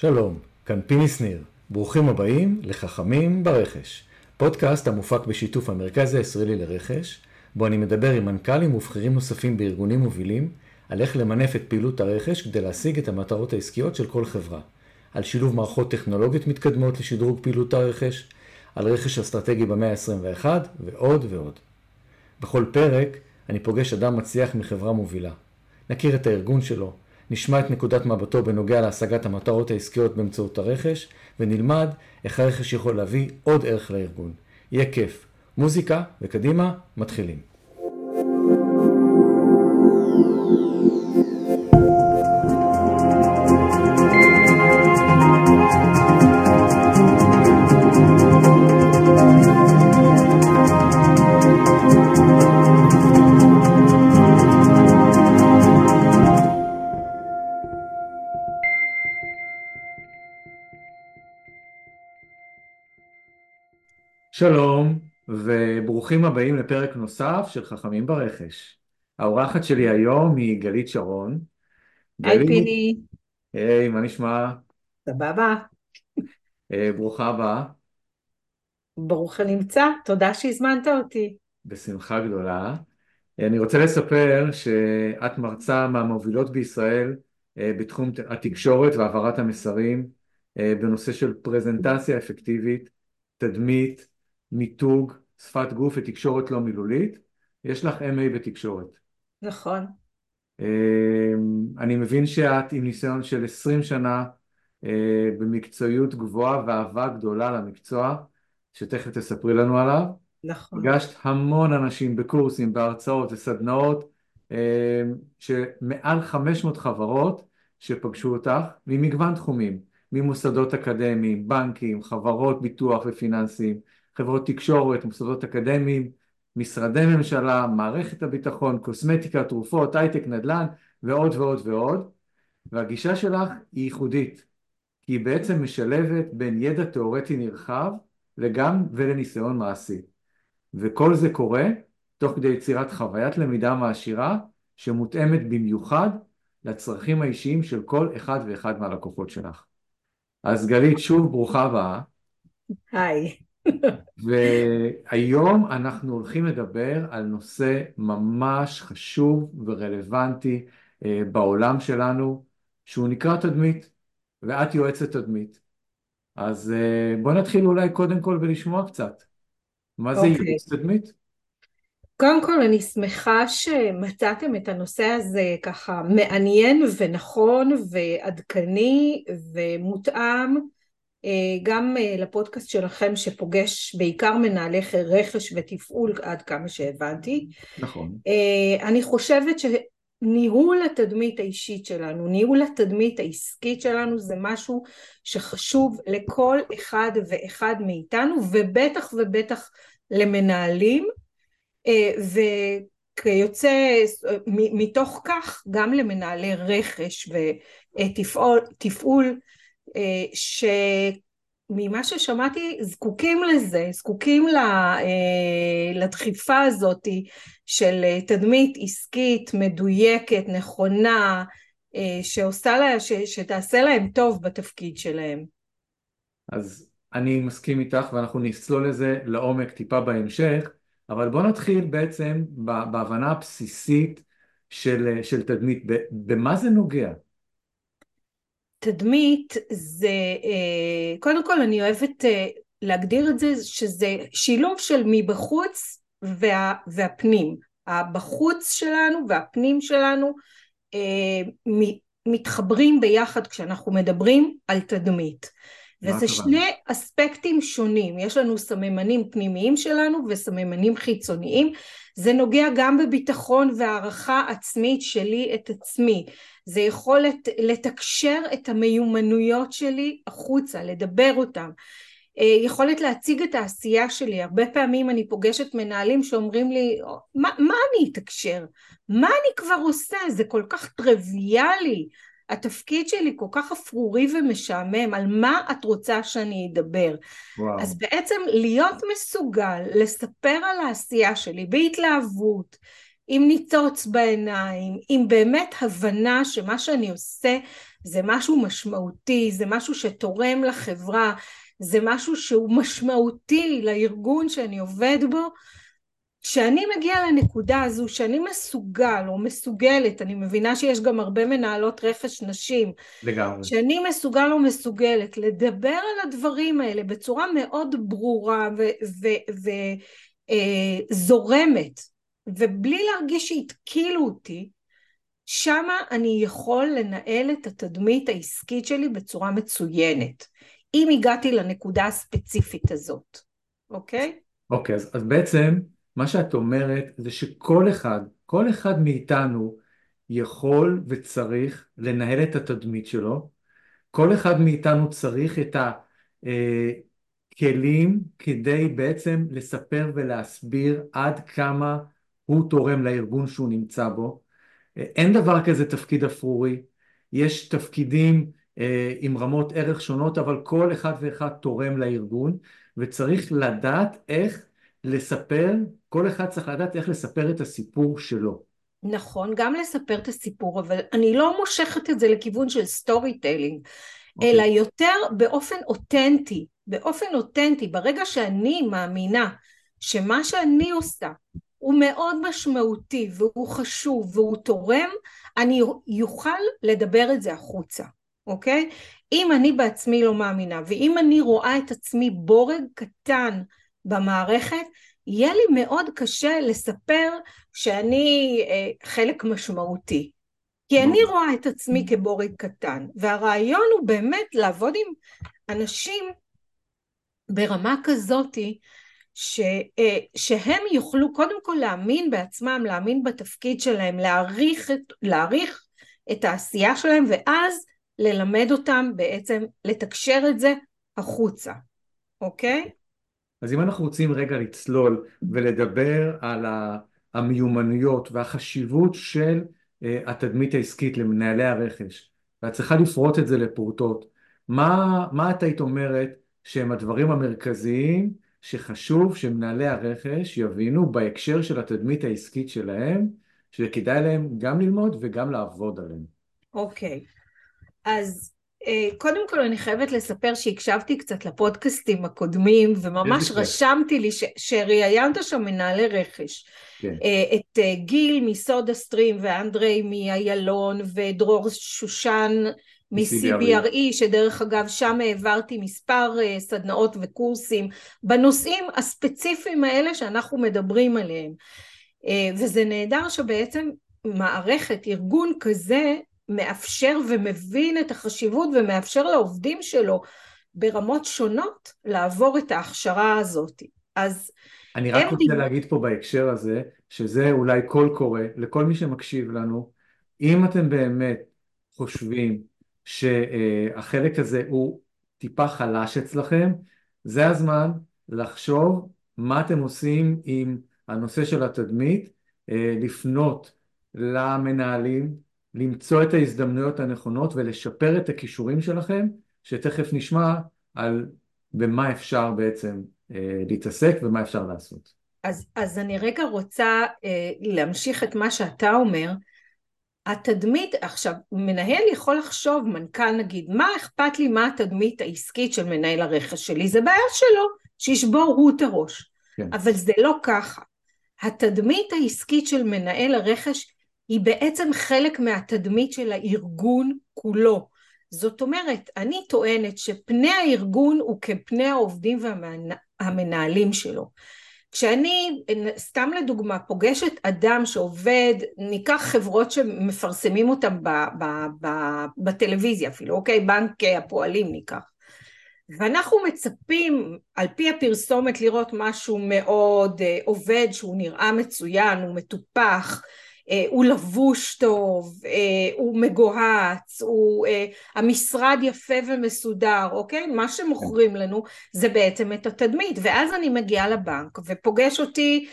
שלום, כאן פיני שניר. ברוכים הבאים לחכמים ברכש. פודקאסט המופק בשיתוף המרכז הישראלי לרכש, בו אני מדבר עם מנכ"לים ובכירים נוספים בארגונים מובילים, על איך למנף את פעילות הרכש כדי להשיג את המטרות העסקיות של כל חברה. על שילוב מערכות טכנולוגיות מתקדמות לשדרוג פעילות הרכש, על רכש אסטרטגי במאה ה-21 ועוד ועוד. בכל פרק אני פוגש אדם מצליח מחברה מובילה. נכיר את הארגון שלו, נשמע את נקודת מבטו בנוגע להשגת המטרות העסקיות באמצעות הרכש, ונלמד איך הרכש יכול להביא עוד ערך לארגון. יהיה כיף. מוזיקה, וקדימה, מתחילים. שלום וברוכים הבאים לפרק נוסף של חכמים ברכש. האורחת שלי היום היא גלית שרון. היי גלית... פיני. היי, מה נשמע? סבבה. אה, ברוכה הבאה. ברוך הנמצא, תודה שהזמנת אותי. בשמחה גדולה. אני רוצה לספר שאת מרצה מהמובילות בישראל אה, בתחום התקשורת והעברת המסרים אה, בנושא של פרזנטציה אפקטיבית, תדמית, מיתוג, שפת גוף ותקשורת לא מילולית, יש לך MA בתקשורת. נכון. אמ, אני מבין שאת עם ניסיון של 20 שנה אה, במקצועיות גבוהה ואהבה גדולה למקצוע, שתכף תספרי לנו עליו. נכון. פגשת המון אנשים בקורסים, בהרצאות וסדנאות, אמ, שמעל 500 חברות שפגשו אותך ממגוון תחומים, ממוסדות אקדמיים, בנקים, חברות ביטוח ופיננסים, חברות תקשורת, מוסדות אקדמיים, משרדי ממשלה, מערכת הביטחון, קוסמטיקה, תרופות, הייטק, נדל"ן ועוד ועוד ועוד והגישה שלך היא ייחודית כי היא בעצם משלבת בין ידע תיאורטי נרחב וגם ולניסיון מעשי וכל זה קורה תוך כדי יצירת חוויית למידה מעשירה שמותאמת במיוחד לצרכים האישיים של כל אחד ואחד מהלקוחות שלך. אז גלית, שוב ברוכה הבאה. היי. והיום אנחנו הולכים לדבר על נושא ממש חשוב ורלוונטי אה, בעולם שלנו, שהוא נקרא תדמית, ואת יועצת תדמית. אז אה, בואו נתחיל אולי קודם כל ולשמוע קצת. מה זה okay. אוקיי. ייעוץ תדמית? קודם כל אני שמחה שמצאתם את הנושא הזה ככה מעניין ונכון ועדכני ומותאם גם אה, לפודקאסט שלכם שפוגש בעיקר מנהלי רכש ותפעול עד כמה שהבנתי. נכון. אה, אני חושבת שניהול התדמית האישית שלנו, ניהול התדמית העסקית שלנו זה משהו שחשוב לכל אחד ואחד מאיתנו ובטח ובטח למנהלים וכיוצא מתוך כך גם למנהלי רכש ותפעול שממה ששמעתי זקוקים לזה, זקוקים אה, לדחיפה הזאת של תדמית עסקית מדויקת, נכונה, אה, שעושה לה, ש, שתעשה להם טוב בתפקיד שלהם. אז אני מסכים איתך ואנחנו נצלול לזה לעומק טיפה בהמשך, אבל בוא נתחיל בעצם בהבנה הבסיסית של, של תדמית, במה זה נוגע? תדמית זה, אה, קודם כל אני אוהבת אה, להגדיר את זה שזה שילוב של מבחוץ וה, והפנים. הבחוץ שלנו והפנים שלנו אה, מתחברים ביחד כשאנחנו מדברים על תדמית. וזה שני אספקטים שונים, יש לנו סממנים פנימיים שלנו וסממנים חיצוניים, זה נוגע גם בביטחון והערכה עצמית שלי את עצמי, זה יכולת לתקשר את המיומנויות שלי החוצה, לדבר אותם, אה, יכולת להציג את העשייה שלי, הרבה פעמים אני פוגשת מנהלים שאומרים לי מה, מה אני אתקשר? מה אני כבר עושה? זה כל כך טריוויאלי, התפקיד שלי כל כך אפרורי ומשעמם, על מה את רוצה שאני אדבר? וואו. אז בעצם להיות מסוגל לספר על העשייה שלי בהתלהבות, עם ניצוץ בעיניים, עם באמת הבנה שמה שאני עושה זה משהו משמעותי, זה משהו שתורם לחברה, זה משהו שהוא משמעותי לארגון שאני עובד בו, כשאני מגיעה לנקודה הזו שאני מסוגל או מסוגלת, אני מבינה שיש גם הרבה מנהלות רכש נשים, לגמרי. שאני מסוגל או מסוגלת לדבר על הדברים האלה בצורה מאוד ברורה וזורמת, אה, ובלי להרגיש שהתקילו אותי, שמה אני יכול לנהל את התדמית העסקית שלי בצורה מצוינת, אם הגעתי לנקודה הספציפית הזאת, אוקיי? אוקיי, אז, אז בעצם מה שאת אומרת זה שכל אחד, כל אחד מאיתנו יכול וצריך לנהל את התדמית שלו, כל אחד מאיתנו צריך את הכלים אה, כדי בעצם לספר ולהסביר עד כמה הוא תורם לארגון שהוא נמצא בו. אין דבר כזה תפקיד אפרורי, יש תפקידים אה, עם רמות ערך שונות, אבל כל אחד ואחד תורם לארגון, וצריך לדעת איך לספר, כל אחד צריך לדעת איך לספר את הסיפור שלו. נכון, גם לספר את הסיפור, אבל אני לא מושכת את זה לכיוון של storytelling, okay. אלא יותר באופן אותנטי, באופן אותנטי, ברגע שאני מאמינה שמה שאני עושה הוא מאוד משמעותי והוא חשוב והוא תורם, אני אוכל לדבר את זה החוצה, אוקיי? אם אני בעצמי לא מאמינה ואם אני רואה את עצמי בורג קטן במערכת, יהיה לי מאוד קשה לספר שאני אה, חלק משמעותי. כי אני רואה את עצמי כבורג קטן, והרעיון הוא באמת לעבוד עם אנשים ברמה כזאתי ש, אה, שהם יוכלו קודם כל להאמין בעצמם, להאמין בתפקיד שלהם, להעריך את, להעריך את העשייה שלהם ואז ללמד אותם בעצם לתקשר את זה החוצה, אוקיי? אז אם אנחנו רוצים רגע לצלול ולדבר על המיומנויות והחשיבות של אה, התדמית העסקית למנהלי הרכש, ואת צריכה לפרוט את זה לפרוטות, מה, מה את היית אומרת שהם הדברים המרכזיים שחשוב שמנהלי הרכש יבינו בהקשר של התדמית העסקית שלהם, שכדאי להם גם ללמוד וגם לעבוד עליהם. אוקיי, okay. אז קודם כל אני חייבת לספר שהקשבתי קצת לפודקאסטים הקודמים וממש רשמתי לי ש- שראיינת שם מנהלי רכש. כן. אה, את אה, גיל מסודה סטרים ואנדרי מאיילון ודרור שושן מ-CBRE שדרך אגב שם העברתי מספר סדנאות וקורסים בנושאים הספציפיים האלה שאנחנו מדברים עליהם. וזה נהדר שבעצם מערכת, ארגון כזה מאפשר ומבין את החשיבות ומאפשר לעובדים שלו ברמות שונות לעבור את ההכשרה הזאת. אז אני רק רוצה דיב... להגיד פה בהקשר הזה, שזה אולי קול קורא לכל מי שמקשיב לנו, אם אתם באמת חושבים שהחלק הזה הוא טיפה חלש אצלכם, זה הזמן לחשוב מה אתם עושים עם הנושא של התדמית, אה, לפנות למנהלים, למצוא את ההזדמנויות הנכונות ולשפר את הכישורים שלכם, שתכף נשמע על במה אפשר בעצם אה, להתעסק ומה אפשר לעשות. אז, אז אני רגע רוצה אה, להמשיך את מה שאתה אומר. התדמית, עכשיו, מנהל יכול לחשוב, מנכ"ל נגיד, מה אכפת לי מה התדמית העסקית של מנהל הרכש שלי? זה בעיה שלו, שישבור הוא את הראש. כן. אבל זה לא ככה. התדמית העסקית של מנהל הרכש היא בעצם חלק מהתדמית של הארגון כולו. זאת אומרת, אני טוענת שפני הארגון הוא כפני העובדים והמנהלים שלו. כשאני, סתם לדוגמה, פוגשת אדם שעובד, ניקח חברות שמפרסמים אותם ב, ב, ב, בטלוויזיה אפילו, אוקיי? בנק הפועלים ניקח. ואנחנו מצפים על פי הפרסומת לראות משהו מאוד uh, עובד, שהוא נראה מצוין, הוא מטופח, אה, הוא לבוש טוב, אה, הוא מגוהץ, הוא, אה, המשרד יפה ומסודר, אוקיי? מה שמוכרים לנו זה בעצם את התדמית, ואז אני מגיעה לבנק ופוגש אותי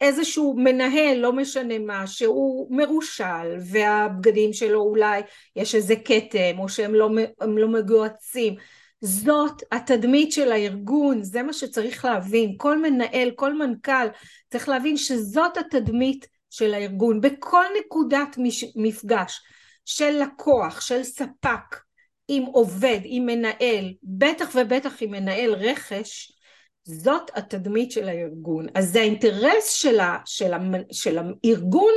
איזשהו מנהל, לא משנה מה, שהוא מרושל והבגדים שלו אולי יש איזה כתם או שהם לא, לא מגוהצים. זאת התדמית של הארגון, זה מה שצריך להבין, כל מנהל, כל מנכ"ל צריך להבין שזאת התדמית של הארגון בכל נקודת מפגש של לקוח, של ספק, עם עובד, עם מנהל, בטח ובטח עם מנהל רכש, זאת התדמית של הארגון. אז זה האינטרס של, ה, של, ה, של הארגון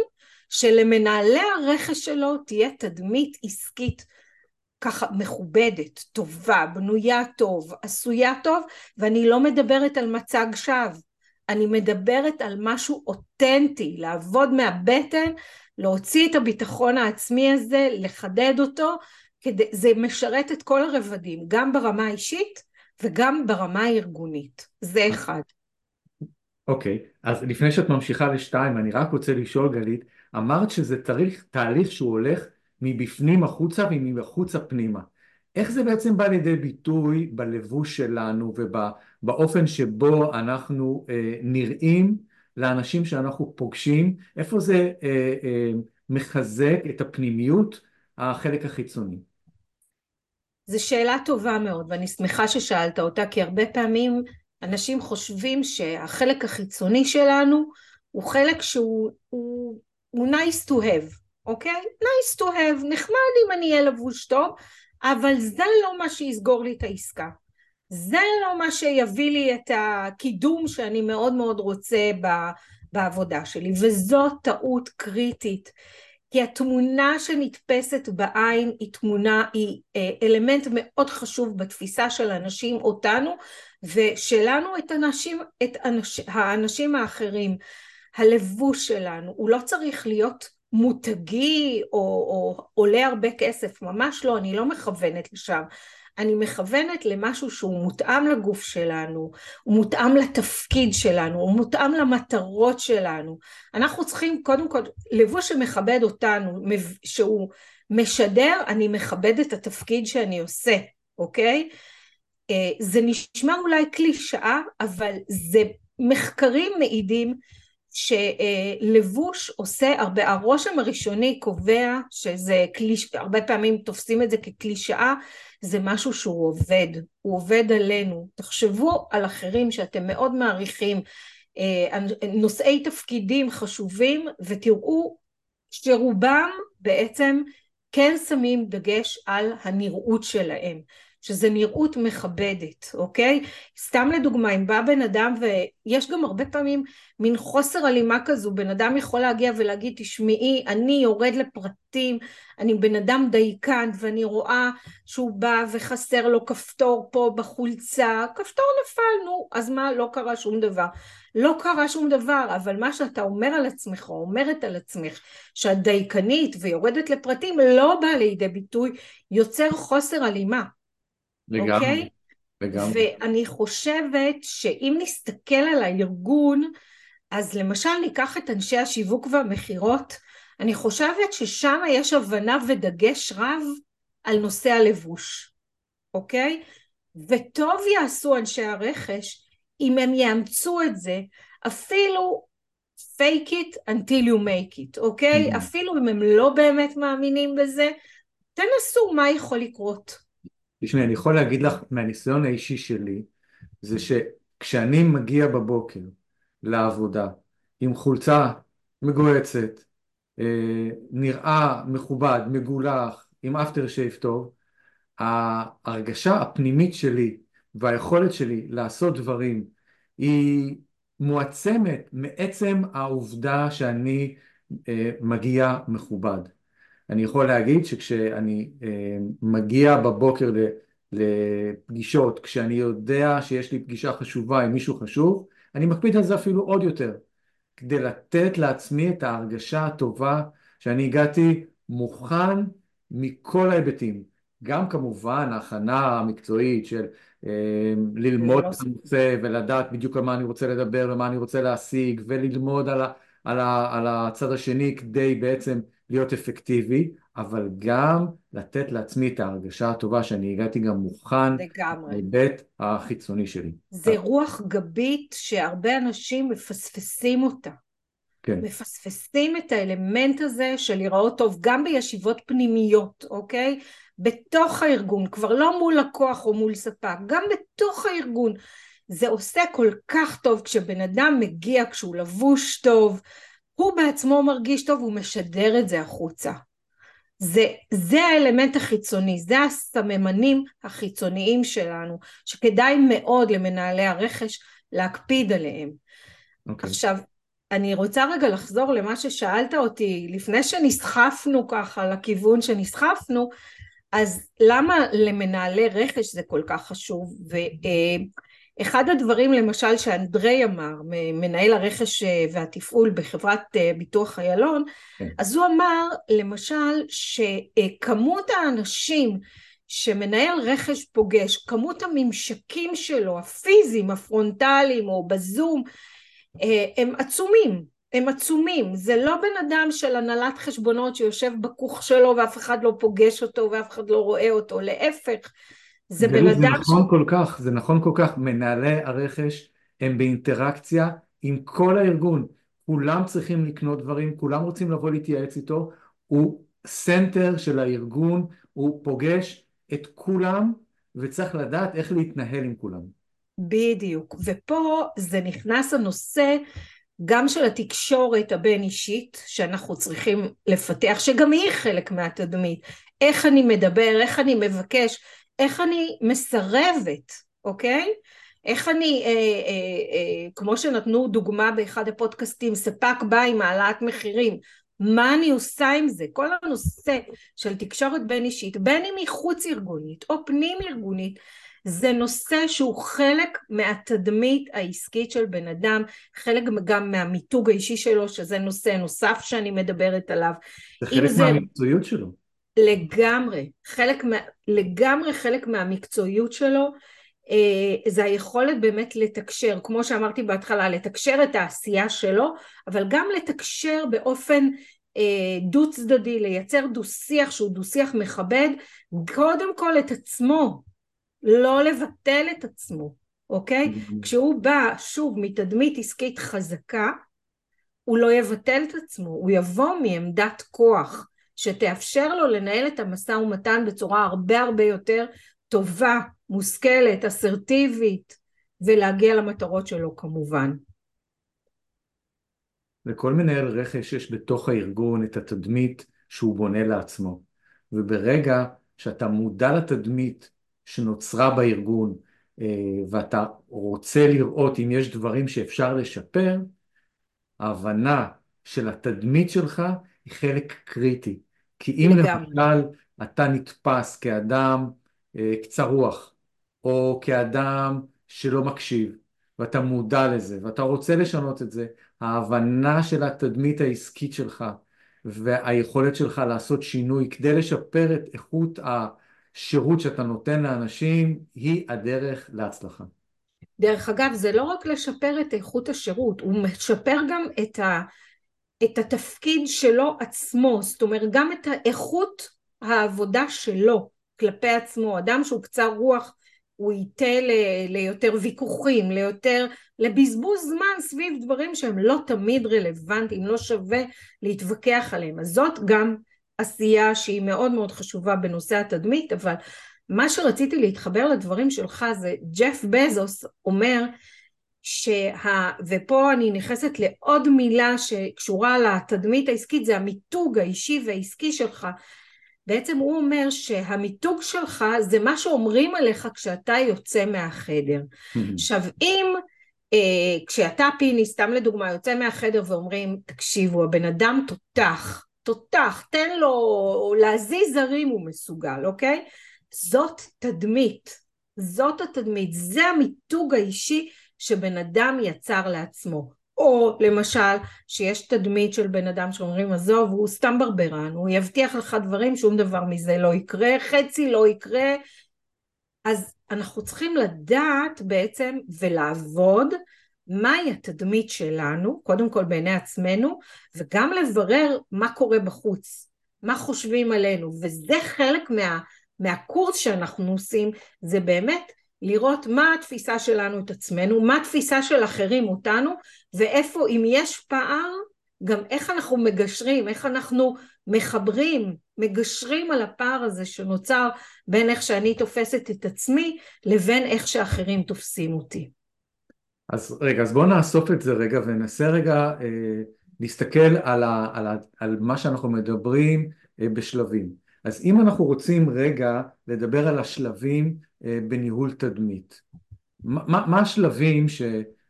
שלמנהלי הרכש שלו תהיה תדמית עסקית ככה מכובדת, טובה, בנויה טוב, עשויה טוב, ואני לא מדברת על מצג שווא, אני מדברת על משהו אותנטי, לעבוד מהבטן, להוציא את הביטחון העצמי הזה, לחדד אותו, כדי, זה משרת את כל הרבדים, גם ברמה האישית וגם ברמה הארגונית, זה אחד. אוקיי, okay, אז לפני שאת ממשיכה לשתיים, אני רק רוצה לשאול גלית, אמרת שזה תהליך, תהליך שהוא הולך מבפנים החוצה ומבחוצה פנימה. איך זה בעצם בא לידי ביטוי בלבוש שלנו ובאופן שבו אנחנו אה, נראים לאנשים שאנחנו פוגשים? איפה זה אה, אה, מחזק את הפנימיות, החלק החיצוני? זו שאלה טובה מאוד ואני שמחה ששאלת אותה כי הרבה פעמים אנשים חושבים שהחלק החיצוני שלנו הוא חלק שהוא הוא, הוא nice to have, אוקיי? nice to have, נחמד אם אני אהיה לבוש טוב, אבל זה לא מה שיסגור לי את העסקה. זה לא מה שיביא לי את הקידום שאני מאוד מאוד רוצה בעבודה שלי, וזו טעות קריטית. כי התמונה שנתפסת בעין היא תמונה, היא אה, אלמנט מאוד חשוב בתפיסה של אנשים אותנו ושלנו את, אנשים, את אנש, האנשים האחרים. הלבוש שלנו הוא לא צריך להיות מותגי או, או עולה הרבה כסף, ממש לא, אני לא מכוונת לשם. אני מכוונת למשהו שהוא מותאם לגוף שלנו, הוא מותאם לתפקיד שלנו, הוא מותאם למטרות שלנו. אנחנו צריכים קודם כל, לבוש שמכבד אותנו, שהוא משדר, אני מכבד את התפקיד שאני עושה, אוקיי? אה, זה נשמע אולי קלישאה, אבל זה מחקרים מעידים שלבוש עושה הרבה, הרושם הראשוני קובע שזה קליש, הרבה פעמים תופסים את זה כקלישאה, זה משהו שהוא עובד, הוא עובד עלינו. תחשבו על אחרים שאתם מאוד מעריכים, אה, נושאי תפקידים חשובים, ותראו שרובם בעצם כן שמים דגש על הנראות שלהם. שזה נראות מכבדת, אוקיי? סתם לדוגמה, אם בא בן אדם ויש גם הרבה פעמים מין חוסר הלימה כזו, בן אדם יכול להגיע ולהגיד, תשמעי, אני יורד לפרטים, אני בן אדם דייקן ואני רואה שהוא בא וחסר לו כפתור פה בחולצה, כפתור נפל, נו, אז מה, לא קרה שום דבר. לא קרה שום דבר, אבל מה שאתה אומר על עצמך, או אומרת על עצמך, שאת דייקנית ויורדת לפרטים, לא בא לידי ביטוי, יוצר חוסר הלימה. לגמרי. אוקיי? לגמרי. ואני חושבת שאם נסתכל על הארגון, אז למשל ניקח את אנשי השיווק והמכירות, אני חושבת ששם יש הבנה ודגש רב על נושא הלבוש, אוקיי? וטוב יעשו אנשי הרכש אם הם יאמצו את זה, אפילו fake it until you make it, אוקיי? Mm-hmm. אפילו אם הם לא באמת מאמינים בזה, תנסו מה יכול לקרות. תשמעי, אני יכול להגיד לך מהניסיון האישי שלי, זה שכשאני מגיע בבוקר לעבודה עם חולצה מגוהצת, אה, נראה מכובד, מגולח, עם אפטר שייף טוב, ההרגשה הפנימית שלי והיכולת שלי לעשות דברים היא מועצמת מעצם העובדה שאני אה, מגיע מכובד. אני יכול להגיד שכשאני אה, מגיע בבוקר לפגישות, כשאני יודע שיש לי פגישה חשובה עם מישהו חשוב, אני מקפיד על זה אפילו עוד יותר, כדי לתת לעצמי את ההרגשה הטובה שאני הגעתי מוכן מכל ההיבטים. גם כמובן ההכנה המקצועית של אה, ללמוד את הנושא ולדעת בדיוק על מה אני רוצה לדבר ומה אני רוצה להשיג וללמוד על, ה, על, ה, על הצד השני כדי בעצם להיות אפקטיבי, אבל גם לתת לעצמי את ההרגשה הטובה שאני הגעתי גם מוכן להיבט החיצוני שלי. זה רוח גבית שהרבה אנשים מפספסים אותה. כן. מפספסים את האלמנט הזה של לראות טוב גם בישיבות פנימיות, אוקיי? בתוך הארגון, כבר לא מול לקוח או מול ספק, גם בתוך הארגון. זה עושה כל כך טוב כשבן אדם מגיע, כשהוא לבוש טוב, הוא בעצמו מרגיש טוב, הוא משדר את זה החוצה. זה, זה האלמנט החיצוני, זה הסממנים החיצוניים שלנו, שכדאי מאוד למנהלי הרכש להקפיד עליהם. Okay. אוקיי. עכשיו, אני רוצה רגע לחזור למה ששאלת אותי לפני שנסחפנו ככה לכיוון שנסחפנו, אז למה למנהלי רכש זה כל כך חשוב? ואחד הדברים למשל שאנדרי אמר, מנהל הרכש והתפעול בחברת ביטוח איילון, כן. אז הוא אמר למשל שכמות האנשים שמנהל רכש פוגש, כמות הממשקים שלו, הפיזיים, הפרונטליים או בזום, הם עצומים, הם עצומים, זה לא בן אדם של הנהלת חשבונות שיושב בכוך שלו ואף אחד לא פוגש אותו ואף אחד לא רואה אותו, להפך, זה בן אדם... זה נכון ש... כל כך, זה נכון כל כך, מנהלי הרכש הם באינטראקציה עם כל הארגון, כולם צריכים לקנות דברים, כולם רוצים לבוא להתייעץ איתו, הוא center של הארגון, הוא פוגש את כולם וצריך לדעת איך להתנהל עם כולם. בדיוק, ופה זה נכנס הנושא גם של התקשורת הבין אישית שאנחנו צריכים לפתח, שגם היא חלק מהתדמית, איך אני מדבר, איך אני מבקש, איך אני מסרבת, אוקיי? איך אני, אה, אה, אה, כמו שנתנו דוגמה באחד הפודקאסטים, ספק בא עם העלאת מחירים, מה אני עושה עם זה? כל הנושא של תקשורת בין אישית, בין אם היא חוץ ארגונית או פנים ארגונית, זה נושא שהוא חלק מהתדמית העסקית של בן אדם, חלק גם מהמיתוג האישי שלו, שזה נושא נוסף שאני מדברת עליו. זה חלק זה... מהמקצועיות שלו. לגמרי, חלק מה... לגמרי חלק מהמקצועיות שלו. אה, זה היכולת באמת לתקשר, כמו שאמרתי בהתחלה, לתקשר את העשייה שלו, אבל גם לתקשר באופן אה, דו צדדי, לייצר דו שיח שהוא דו שיח מכבד, קודם כל את עצמו, לא לבטל את עצמו, אוקיי? Mm-hmm. כשהוא בא שוב מתדמית עסקית חזקה, הוא לא יבטל את עצמו, הוא יבוא מעמדת כוח שתאפשר לו לנהל את המשא ומתן בצורה הרבה הרבה יותר טובה, מושכלת, אסרטיבית, ולהגיע למטרות שלו כמובן. לכל מנהל רכש יש בתוך הארגון את התדמית שהוא בונה לעצמו, וברגע שאתה מודע לתדמית שנוצרה בארגון אה, ואתה רוצה לראות אם יש דברים שאפשר לשפר, ההבנה של התדמית שלך היא חלק קריטי. כי אם למשל אתה נתפס כאדם אה, קצר רוח, או כאדם שלא מקשיב, ואתה מודע לזה, ואתה רוצה לשנות את זה, ההבנה של התדמית העסקית שלך והיכולת שלך לעשות שינוי כדי לשפר את איכות השירות שאתה נותן לאנשים, היא הדרך להצלחה. דרך אגב, זה לא רק לשפר את איכות השירות, הוא משפר גם את, ה, את התפקיד שלו עצמו, זאת אומרת גם את האיכות העבודה שלו כלפי עצמו, אדם שהוא קצר רוח הוא ייתה ליותר ויכוחים, ליותר, לבזבוז זמן סביב דברים שהם לא תמיד רלוונטיים, לא שווה להתווכח עליהם. אז זאת גם עשייה שהיא מאוד מאוד חשובה בנושא התדמית, אבל מה שרציתי להתחבר לדברים שלך זה ג'ף בזוס אומר שה... ופה אני נכנסת לעוד מילה שקשורה לתדמית העסקית, זה המיתוג האישי והעסקי שלך. בעצם הוא אומר שהמיתוג שלך זה מה שאומרים עליך כשאתה יוצא מהחדר. עכשיו אם אה, כשאתה פיני, סתם לדוגמה, יוצא מהחדר ואומרים, תקשיבו, הבן אדם תותח, תותח, תן לו להזיז זרים הוא מסוגל, אוקיי? זאת תדמית, זאת התדמית, זה המיתוג האישי שבן אדם יצר לעצמו. או למשל שיש תדמית של בן אדם שאומרים עזוב הוא סתם ברברן הוא יבטיח לך דברים שום דבר מזה לא יקרה חצי לא יקרה אז אנחנו צריכים לדעת בעצם ולעבוד מהי התדמית שלנו קודם כל בעיני עצמנו וגם לברר מה קורה בחוץ מה חושבים עלינו וזה חלק מה, מהקורס שאנחנו עושים זה באמת לראות מה התפיסה שלנו את עצמנו, מה התפיסה של אחרים אותנו, ואיפה אם יש פער, גם איך אנחנו מגשרים, איך אנחנו מחברים, מגשרים על הפער הזה שנוצר בין איך שאני תופסת את עצמי לבין איך שאחרים תופסים אותי. אז רגע, אז בואו נאסוף את זה רגע וננסה רגע אה, להסתכל על, ה, על, ה, על מה שאנחנו מדברים בשלבים. אז אם אנחנו רוצים רגע לדבר על השלבים בניהול תדמית, מה, מה השלבים ש,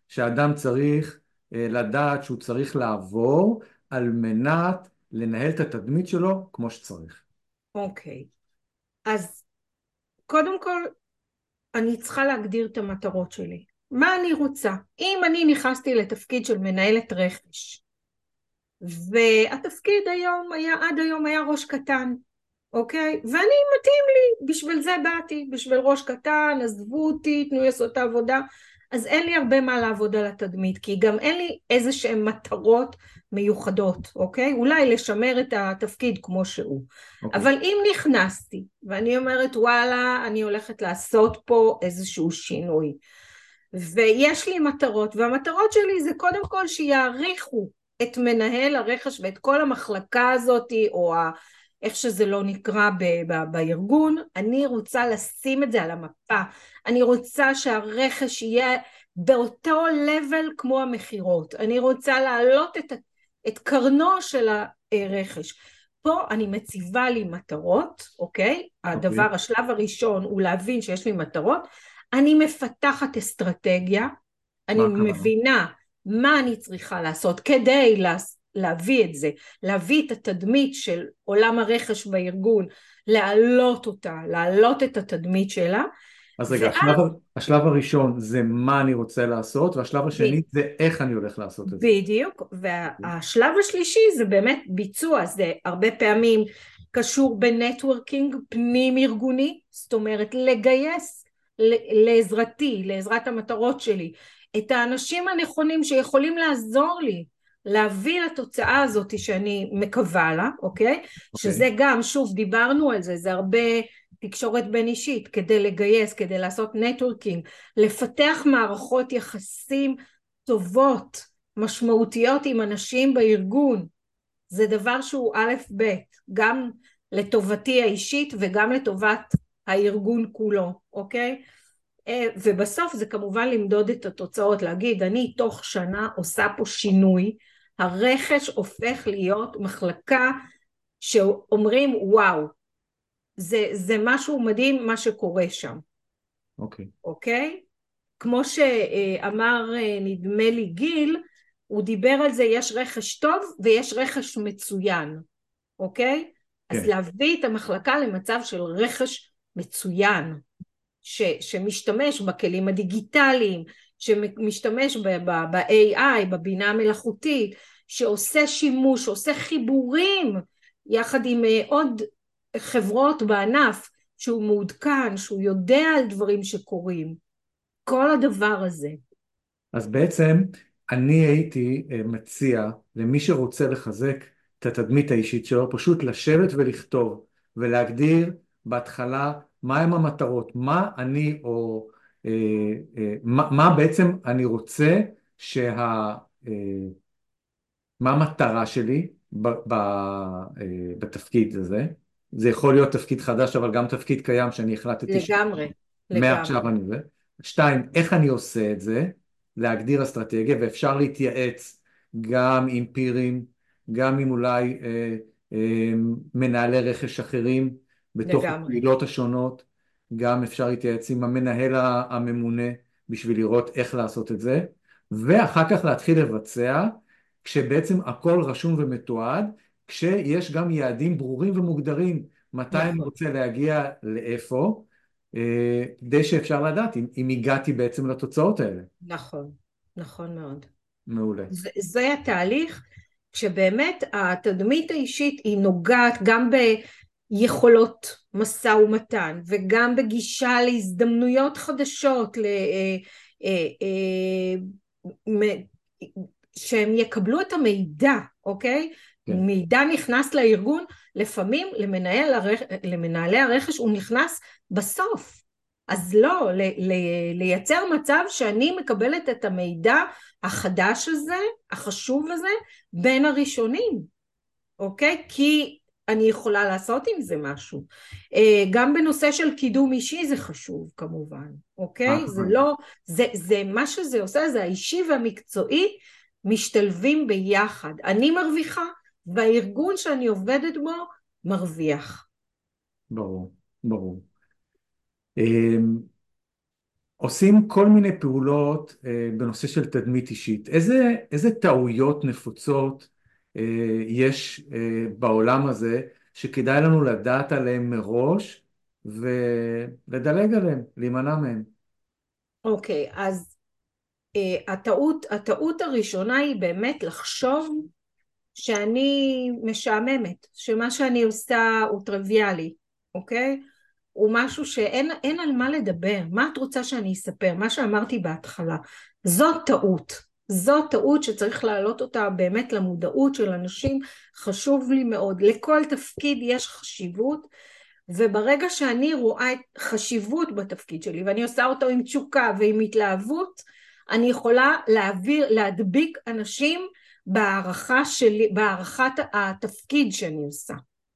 שאדם צריך לדעת שהוא צריך לעבור על מנת לנהל את התדמית שלו כמו שצריך? אוקיי, okay. אז קודם כל אני צריכה להגדיר את המטרות שלי. מה אני רוצה? אם אני נכנסתי לתפקיד של מנהלת רכש, והתפקיד היום היה, עד היום היה ראש קטן, אוקיי? ואני מתאים לי, בשביל זה באתי, בשביל ראש קטן, עזבו אותי, תנו לי לעשות את העבודה. אז אין לי הרבה מה לעבוד על התדמית, כי גם אין לי איזה שהן מטרות מיוחדות, אוקיי? אולי לשמר את התפקיד כמו שהוא. אוקיי. אבל אם נכנסתי, ואני אומרת וואלה, אני הולכת לעשות פה איזשהו שינוי, ויש לי מטרות, והמטרות שלי זה קודם כל שיעריכו את מנהל הרכש ואת כל המחלקה הזאת, או ה... איך שזה לא נקרא ב- ב- בארגון, אני רוצה לשים את זה על המפה, אני רוצה שהרכש יהיה באותו level כמו המכירות, אני רוצה להעלות את, את קרנו של הרכש. פה אני מציבה לי מטרות, אוקיי? הדבר, okay. השלב הראשון הוא להבין שיש לי מטרות, אני מפתחת אסטרטגיה, אני מבינה מה אני צריכה לעשות כדי להביא את זה, להביא את התדמית של עולם הרכש בארגון, להעלות אותה, להעלות את התדמית שלה. אז רגע, ואז... השלב, השלב הראשון זה מה אני רוצה לעשות, והשלב השני ב... זה איך אני הולך לעשות את זה. בדיוק, והשלב השלישי זה באמת ביצוע, זה הרבה פעמים קשור בנטוורקינג פנים ארגוני, זאת אומרת לגייס לעזרתי, לעזרת המטרות שלי, את האנשים הנכונים שיכולים לעזור לי להביא לתוצאה הזאת שאני מקווה לה, אוקיי? Okay. אוקיי. שזה גם, שוב, דיברנו על זה, זה הרבה תקשורת בין אישית, כדי לגייס, כדי לעשות נטוורקינג, לפתח מערכות יחסים טובות, משמעותיות עם אנשים בארגון. זה דבר שהוא א' ב', גם לטובתי האישית וגם לטובת הארגון כולו, אוקיי? אה, ובסוף זה כמובן למדוד את התוצאות, להגיד אני תוך שנה עושה פה שינוי, הרכש הופך להיות מחלקה שאומרים וואו, זה, זה משהו מדהים מה שקורה שם. אוקיי. Okay. אוקיי? Okay? כמו שאמר אה, נדמה לי גיל, הוא דיבר על זה, יש רכש טוב ויש רכש מצוין, אוקיי? Okay? כן. אז להביא את המחלקה למצב של רכש מצוין, ש, שמשתמש בכלים הדיגיטליים, שמשתמש ב-AI, בבינה המלאכותית, שעושה שימוש, שעושה חיבורים יחד עם אה, עוד חברות בענף, שהוא מעודכן, שהוא יודע על דברים שקורים. כל הדבר הזה. אז בעצם אני הייתי אה, מציע למי שרוצה לחזק את התדמית האישית שלו, פשוט לשבת ולכתוב ולהגדיר בהתחלה מהם המטרות, מה אני או אה, מה, מה בעצם אני רוצה שה... מה המטרה שלי ב, ב, אה, בתפקיד הזה, זה יכול להיות תפקיד חדש אבל גם תפקיד קיים שאני החלטתי לגמרי, לגמרי. מעכשיו אני זה. שתיים, איך אני עושה את זה, להגדיר אסטרטגיה ואפשר להתייעץ גם עם פירים, גם עם אולי אה, אה, מנהלי רכש אחרים בתוך הקהילות השונות, גם אפשר להתייעץ עם המנהל הממונה בשביל לראות איך לעשות את זה, ואחר כך להתחיל לבצע כשבעצם הכל רשום ומתועד, כשיש גם יעדים ברורים ומוגדרים מתי נכון. אני רוצה להגיע לאיפה, אה, כדי שאפשר לדעת אם, אם הגעתי בעצם לתוצאות האלה. נכון, נכון מאוד. מעולה. זה, זה התהליך, כשבאמת התדמית האישית היא נוגעת גם ביכולות משא ומתן וגם בגישה להזדמנויות חדשות, ל, אה, אה, שהם יקבלו את המידע, אוקיי? כן. מידע נכנס לארגון, לפעמים למנהל הרכ... למנהלי הרכש הוא נכנס בסוף. אז לא, ל... ל... לייצר מצב שאני מקבלת את המידע החדש הזה, החשוב הזה, בין הראשונים, אוקיי? כי אני יכולה לעשות עם זה משהו. אה, גם בנושא של קידום אישי זה חשוב כמובן, אוקיי? זה לא, זה, זה מה שזה עושה, זה האישי והמקצועי משתלבים ביחד. אני מרוויחה והארגון שאני עובדת בו מרוויח. ברור, ברור. אמ, עושים כל מיני פעולות אה, בנושא של תדמית אישית. איזה, איזה טעויות נפוצות אה, יש אה, בעולם הזה שכדאי לנו לדעת עליהן מראש ולדלג עליהן, להימנע מהן? אוקיי, okay, אז הטעות, הטעות הראשונה היא באמת לחשוב שאני משעממת, שמה שאני עושה הוא טריוויאלי, אוקיי? הוא משהו שאין על מה לדבר, מה את רוצה שאני אספר, מה שאמרתי בהתחלה, זאת טעות, זאת טעות שצריך להעלות אותה באמת למודעות של אנשים, חשוב לי מאוד, לכל תפקיד יש חשיבות וברגע שאני רואה חשיבות בתפקיד שלי ואני עושה אותו עם תשוקה ועם התלהבות, אני יכולה להעביר, להדביק אנשים בהערכה שלי, בהערכת התפקיד שאני עושה,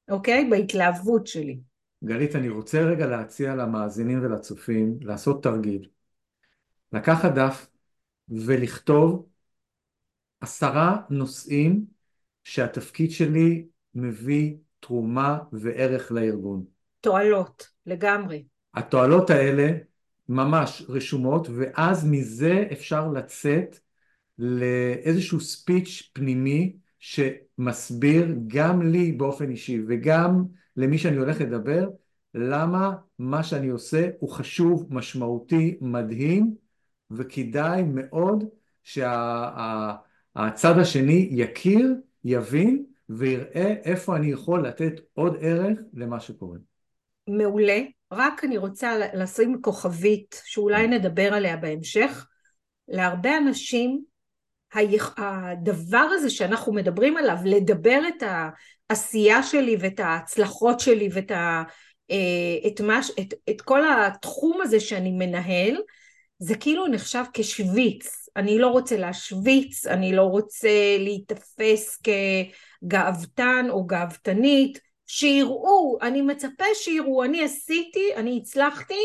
אוקיי? בהתלהבות שלי. גלית, אני רוצה רגע להציע למאזינים ולצופים לעשות תרגיל. לקחת דף ולכתוב עשרה נושאים שהתפקיד שלי מביא תרומה וערך לארגון. תועלות, לגמרי. התועלות האלה ממש רשומות, ואז מזה אפשר לצאת לאיזשהו ספיץ' פנימי שמסביר גם לי באופן אישי וגם למי שאני הולך לדבר, למה מה שאני עושה הוא חשוב, משמעותי, מדהים, וכדאי מאוד שהצד שה, השני יכיר, יבין ויראה איפה אני יכול לתת עוד ערך למה שקורה. מעולה, רק אני רוצה לשים כוכבית שאולי נדבר עליה בהמשך. להרבה אנשים הדבר הזה שאנחנו מדברים עליו, לדבר את העשייה שלי ואת ההצלחות שלי ואת ה, אה, את, מה, את, את כל התחום הזה שאני מנהל, זה כאילו נחשב כשוויץ. אני לא רוצה להשוויץ, אני לא רוצה להיתפס כגאוותן או גאוותנית, שיראו, אני מצפה שיראו, אני עשיתי, אני הצלחתי,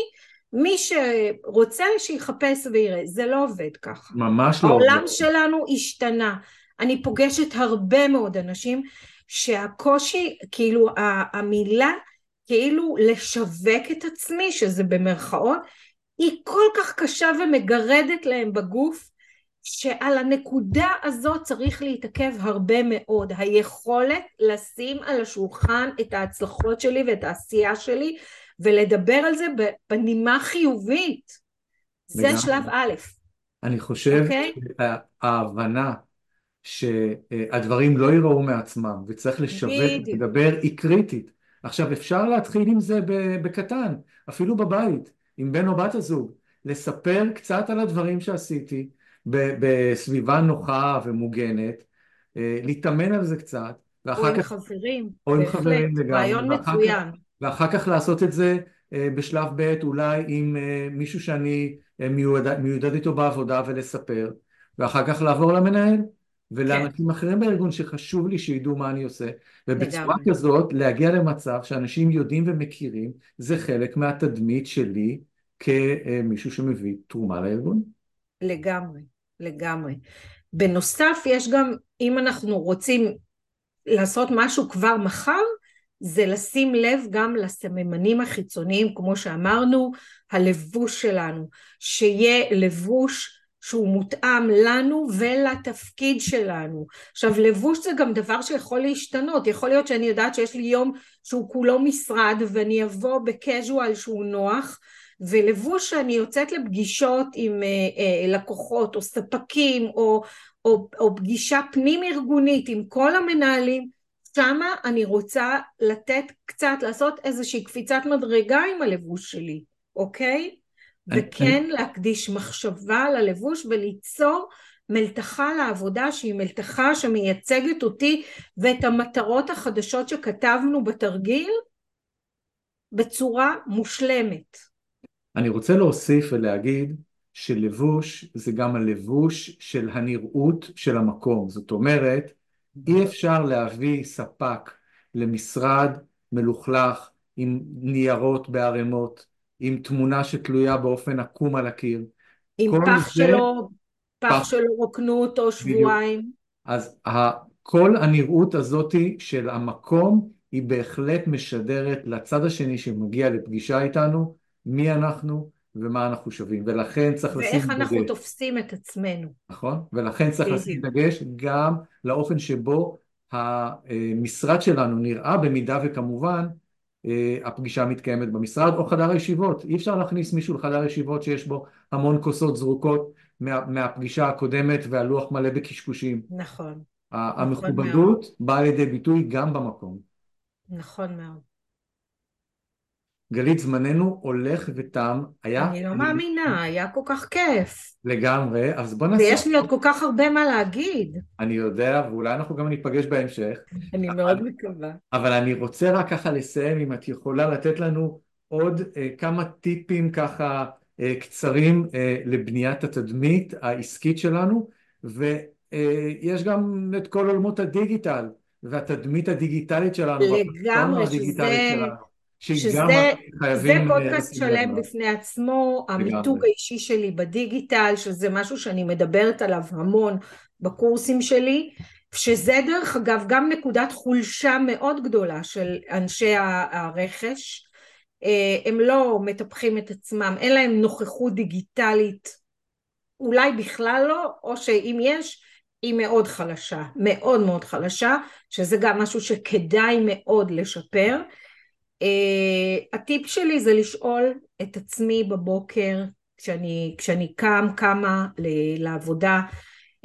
מי שרוצה שיחפש ויראה, זה לא עובד ככה. ממש לא. העולם שלנו השתנה. אני פוגשת הרבה מאוד אנשים שהקושי, כאילו המילה כאילו לשווק את עצמי, שזה במרכאות, היא כל כך קשה ומגרדת להם בגוף, שעל הנקודה הזאת צריך להתעכב הרבה מאוד. היכולת לשים על השולחן את ההצלחות שלי ואת העשייה שלי ולדבר על זה בנימה חיובית. זה וגם, שלב א'. אני חושב okay? אוקיי? שההבנה שהדברים לא ייראו מעצמם וצריך לשווק ולדבר היא קריטית. עכשיו אפשר להתחיל עם זה בקטן, אפילו בבית, עם בן או בת הזוג, לספר קצת על הדברים שעשיתי בסביבה נוחה ומוגנת, אה, להתאמן על זה קצת, ואחר או כך... עם חברים, או עם חברים לגמרי. רעיון מצוין. ואחר כך לעשות את זה אה, בשלב ב' אולי עם אה, מישהו שאני מיודד, מיודד איתו בעבודה ולספר, ואחר כך לעבור למנהל ולאנשים כן. אחרים בארגון שחשוב לי שידעו מה אני עושה, ובצורה לגמרי. כזאת להגיע למצב שאנשים יודעים ומכירים, זה חלק מהתדמית שלי כמישהו שמביא תרומה לארגון. לגמרי, לגמרי. בנוסף יש גם, אם אנחנו רוצים לעשות משהו כבר מחר, זה לשים לב גם לסממנים החיצוניים, כמו שאמרנו, הלבוש שלנו, שיהיה לבוש שהוא מותאם לנו ולתפקיד שלנו. עכשיו לבוש זה גם דבר שיכול להשתנות, יכול להיות שאני יודעת שיש לי יום שהוא כולו משרד ואני אבוא בקז'ואל שהוא נוח ולבוש שאני יוצאת לפגישות עם אה, אה, לקוחות או ספקים או, או, או פגישה פנים ארגונית עם כל המנהלים שמה אני רוצה לתת קצת, לעשות איזושהי קפיצת מדרגה עם הלבוש שלי, אוקיי? וכן להקדיש מחשבה ללבוש וליצור מלתחה לעבודה שהיא מלתחה שמייצגת אותי ואת המטרות החדשות שכתבנו בתרגיל בצורה מושלמת. אני רוצה להוסיף ולהגיד שלבוש זה גם הלבוש של הנראות של המקום. זאת אומרת, אי אפשר להביא ספק למשרד מלוכלך עם ניירות בערימות, עם תמונה שתלויה באופן עקום על הקיר. עם פח זה... שלו, פח, פח שלו רוקנו אותו שבועיים. אז ה... כל הנראות הזאתי של המקום היא בהחלט משדרת לצד השני שמגיע לפגישה איתנו, מי אנחנו ומה אנחנו שווים, ולכן צריך לשים דגש. ואיך אנחנו תופסים את עצמנו. נכון, ולכן צריך לשים דגש גם לאופן שבו המשרד שלנו נראה במידה וכמובן אה, הפגישה מתקיימת במשרד או חדר הישיבות. אי אפשר להכניס מישהו לחדר ישיבות שיש בו המון כוסות זרוקות מה, מהפגישה הקודמת והלוח מלא בקשקושים. נכון. המכובדות נכון באה לידי ביטוי גם במקום. נכון מאוד. גלית, זמננו הולך ותם. היה... אני לא. מאמינה, היה כל כך כיף. לגמרי, אז בוא נעשה... ויש לי עוד כל כך הרבה מה להגיד. אני יודע, ואולי אנחנו גם ניפגש בהמשך. אני. מאוד מקווה. אבל אני רוצה רק ככה לסיים, אם את יכולה לתת לנו עוד אה, כמה טיפים ככה אה, קצרים אה, לבניית התדמית העסקית שלנו, ויש גם את כל עולמות הדיגיטל. והתדמית הדיגיטלית שלנו, לגמרי, שזה, שזה זה אה, פודקאסט שלם בפני עצמו, המיתוג האישי שלי בדיגיטל, שזה משהו שאני מדברת עליו המון בקורסים שלי, שזה דרך אגב גם נקודת חולשה מאוד גדולה של אנשי הרכש, אה, הם לא מטפחים את עצמם, אין להם נוכחות דיגיטלית, אולי בכלל לא, או שאם יש, היא מאוד חלשה, מאוד מאוד חלשה, שזה גם משהו שכדאי מאוד לשפר. Uh, הטיפ שלי זה לשאול את עצמי בבוקר כשאני, כשאני קם, קמה לעבודה,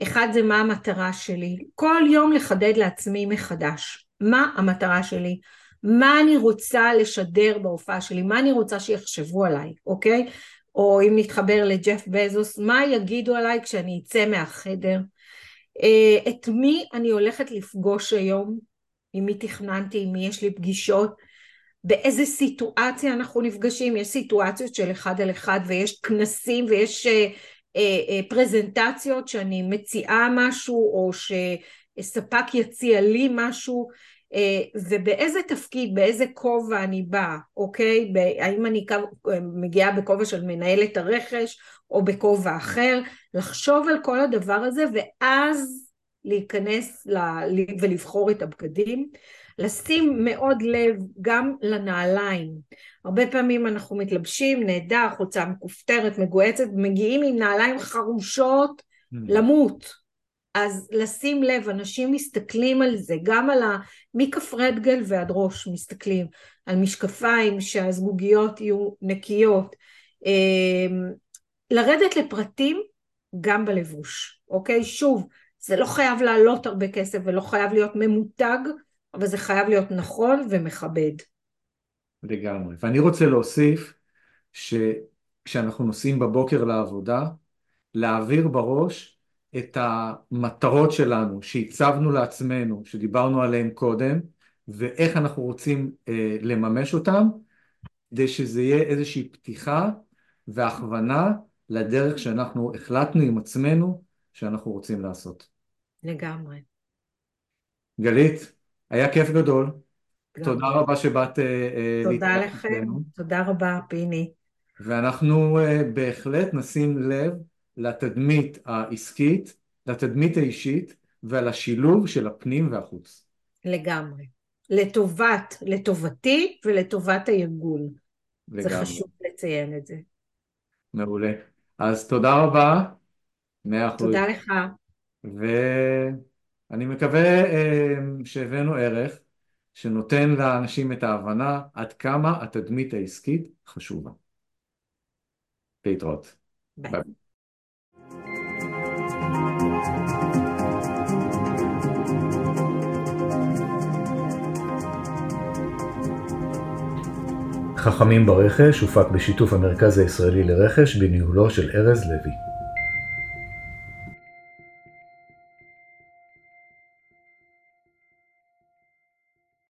אחד זה מה המטרה שלי, כל יום לחדד לעצמי מחדש, מה המטרה שלי, מה אני רוצה לשדר בהופעה שלי, מה אני רוצה שיחשבו עליי, אוקיי? או אם נתחבר לג'ף בזוס, מה יגידו עליי כשאני אצא מהחדר, אה, את מי אני הולכת לפגוש היום, עם מי תכננתי, עם מי יש לי פגישות, באיזה סיטואציה אנחנו נפגשים, יש סיטואציות של אחד על אחד ויש כנסים ויש אה, אה, אה, פרזנטציות שאני מציעה משהו או שספק יציע לי משהו אה, ובאיזה תפקיד, באיזה כובע אני באה, אוקיי? האם אני מגיעה בכובע של מנהלת הרכש או בכובע אחר, לחשוב על כל הדבר הזה ואז להיכנס ל... ולבחור את הבגדים, לשים מאוד לב גם לנעליים. הרבה פעמים אנחנו מתלבשים, נהדר, חולצה מכופתרת, מגועצת, מגיעים עם נעליים חרושות mm. למות. אז לשים לב, אנשים מסתכלים על זה, גם על ה... מכף רגל ועד ראש מסתכלים, על משקפיים שהזגוגיות יהיו נקיות. אמ, לרדת לפרטים גם בלבוש, אוקיי? שוב, זה לא חייב לעלות הרבה כסף ולא חייב להיות ממותג, אבל זה חייב להיות נכון ומכבד. לגמרי. ואני רוצה להוסיף שכשאנחנו נוסעים בבוקר לעבודה, להעביר בראש את המטרות שלנו שהצבנו לעצמנו, שדיברנו עליהן קודם, ואיך אנחנו רוצים אה, לממש אותן, כדי שזה יהיה איזושהי פתיחה והכוונה לדרך שאנחנו החלטנו עם עצמנו שאנחנו רוצים לעשות. לגמרי. גלית, היה כיף גדול. תודה רבה שבאת... אה, אה, תודה לכם, תודה רבה, פיני. ואנחנו אה, בהחלט נשים לב לתדמית העסקית, לתדמית האישית ועל השילוב של הפנים והחוץ. לגמרי. לטובת, לטובתי ולטובת הארגון. לגמרי. זה חשוב לציין את זה. מעולה. אז תודה רבה. מאה אחוז. תודה לך. ואני מקווה אה, שהבאנו ערך שנותן לאנשים את ההבנה עד כמה התדמית העסקית חשובה. להתראות. ביי. ביי. חכמים ברכש הופק בשיתוף המרכז הישראלי לרכש בניהולו של ארז לוי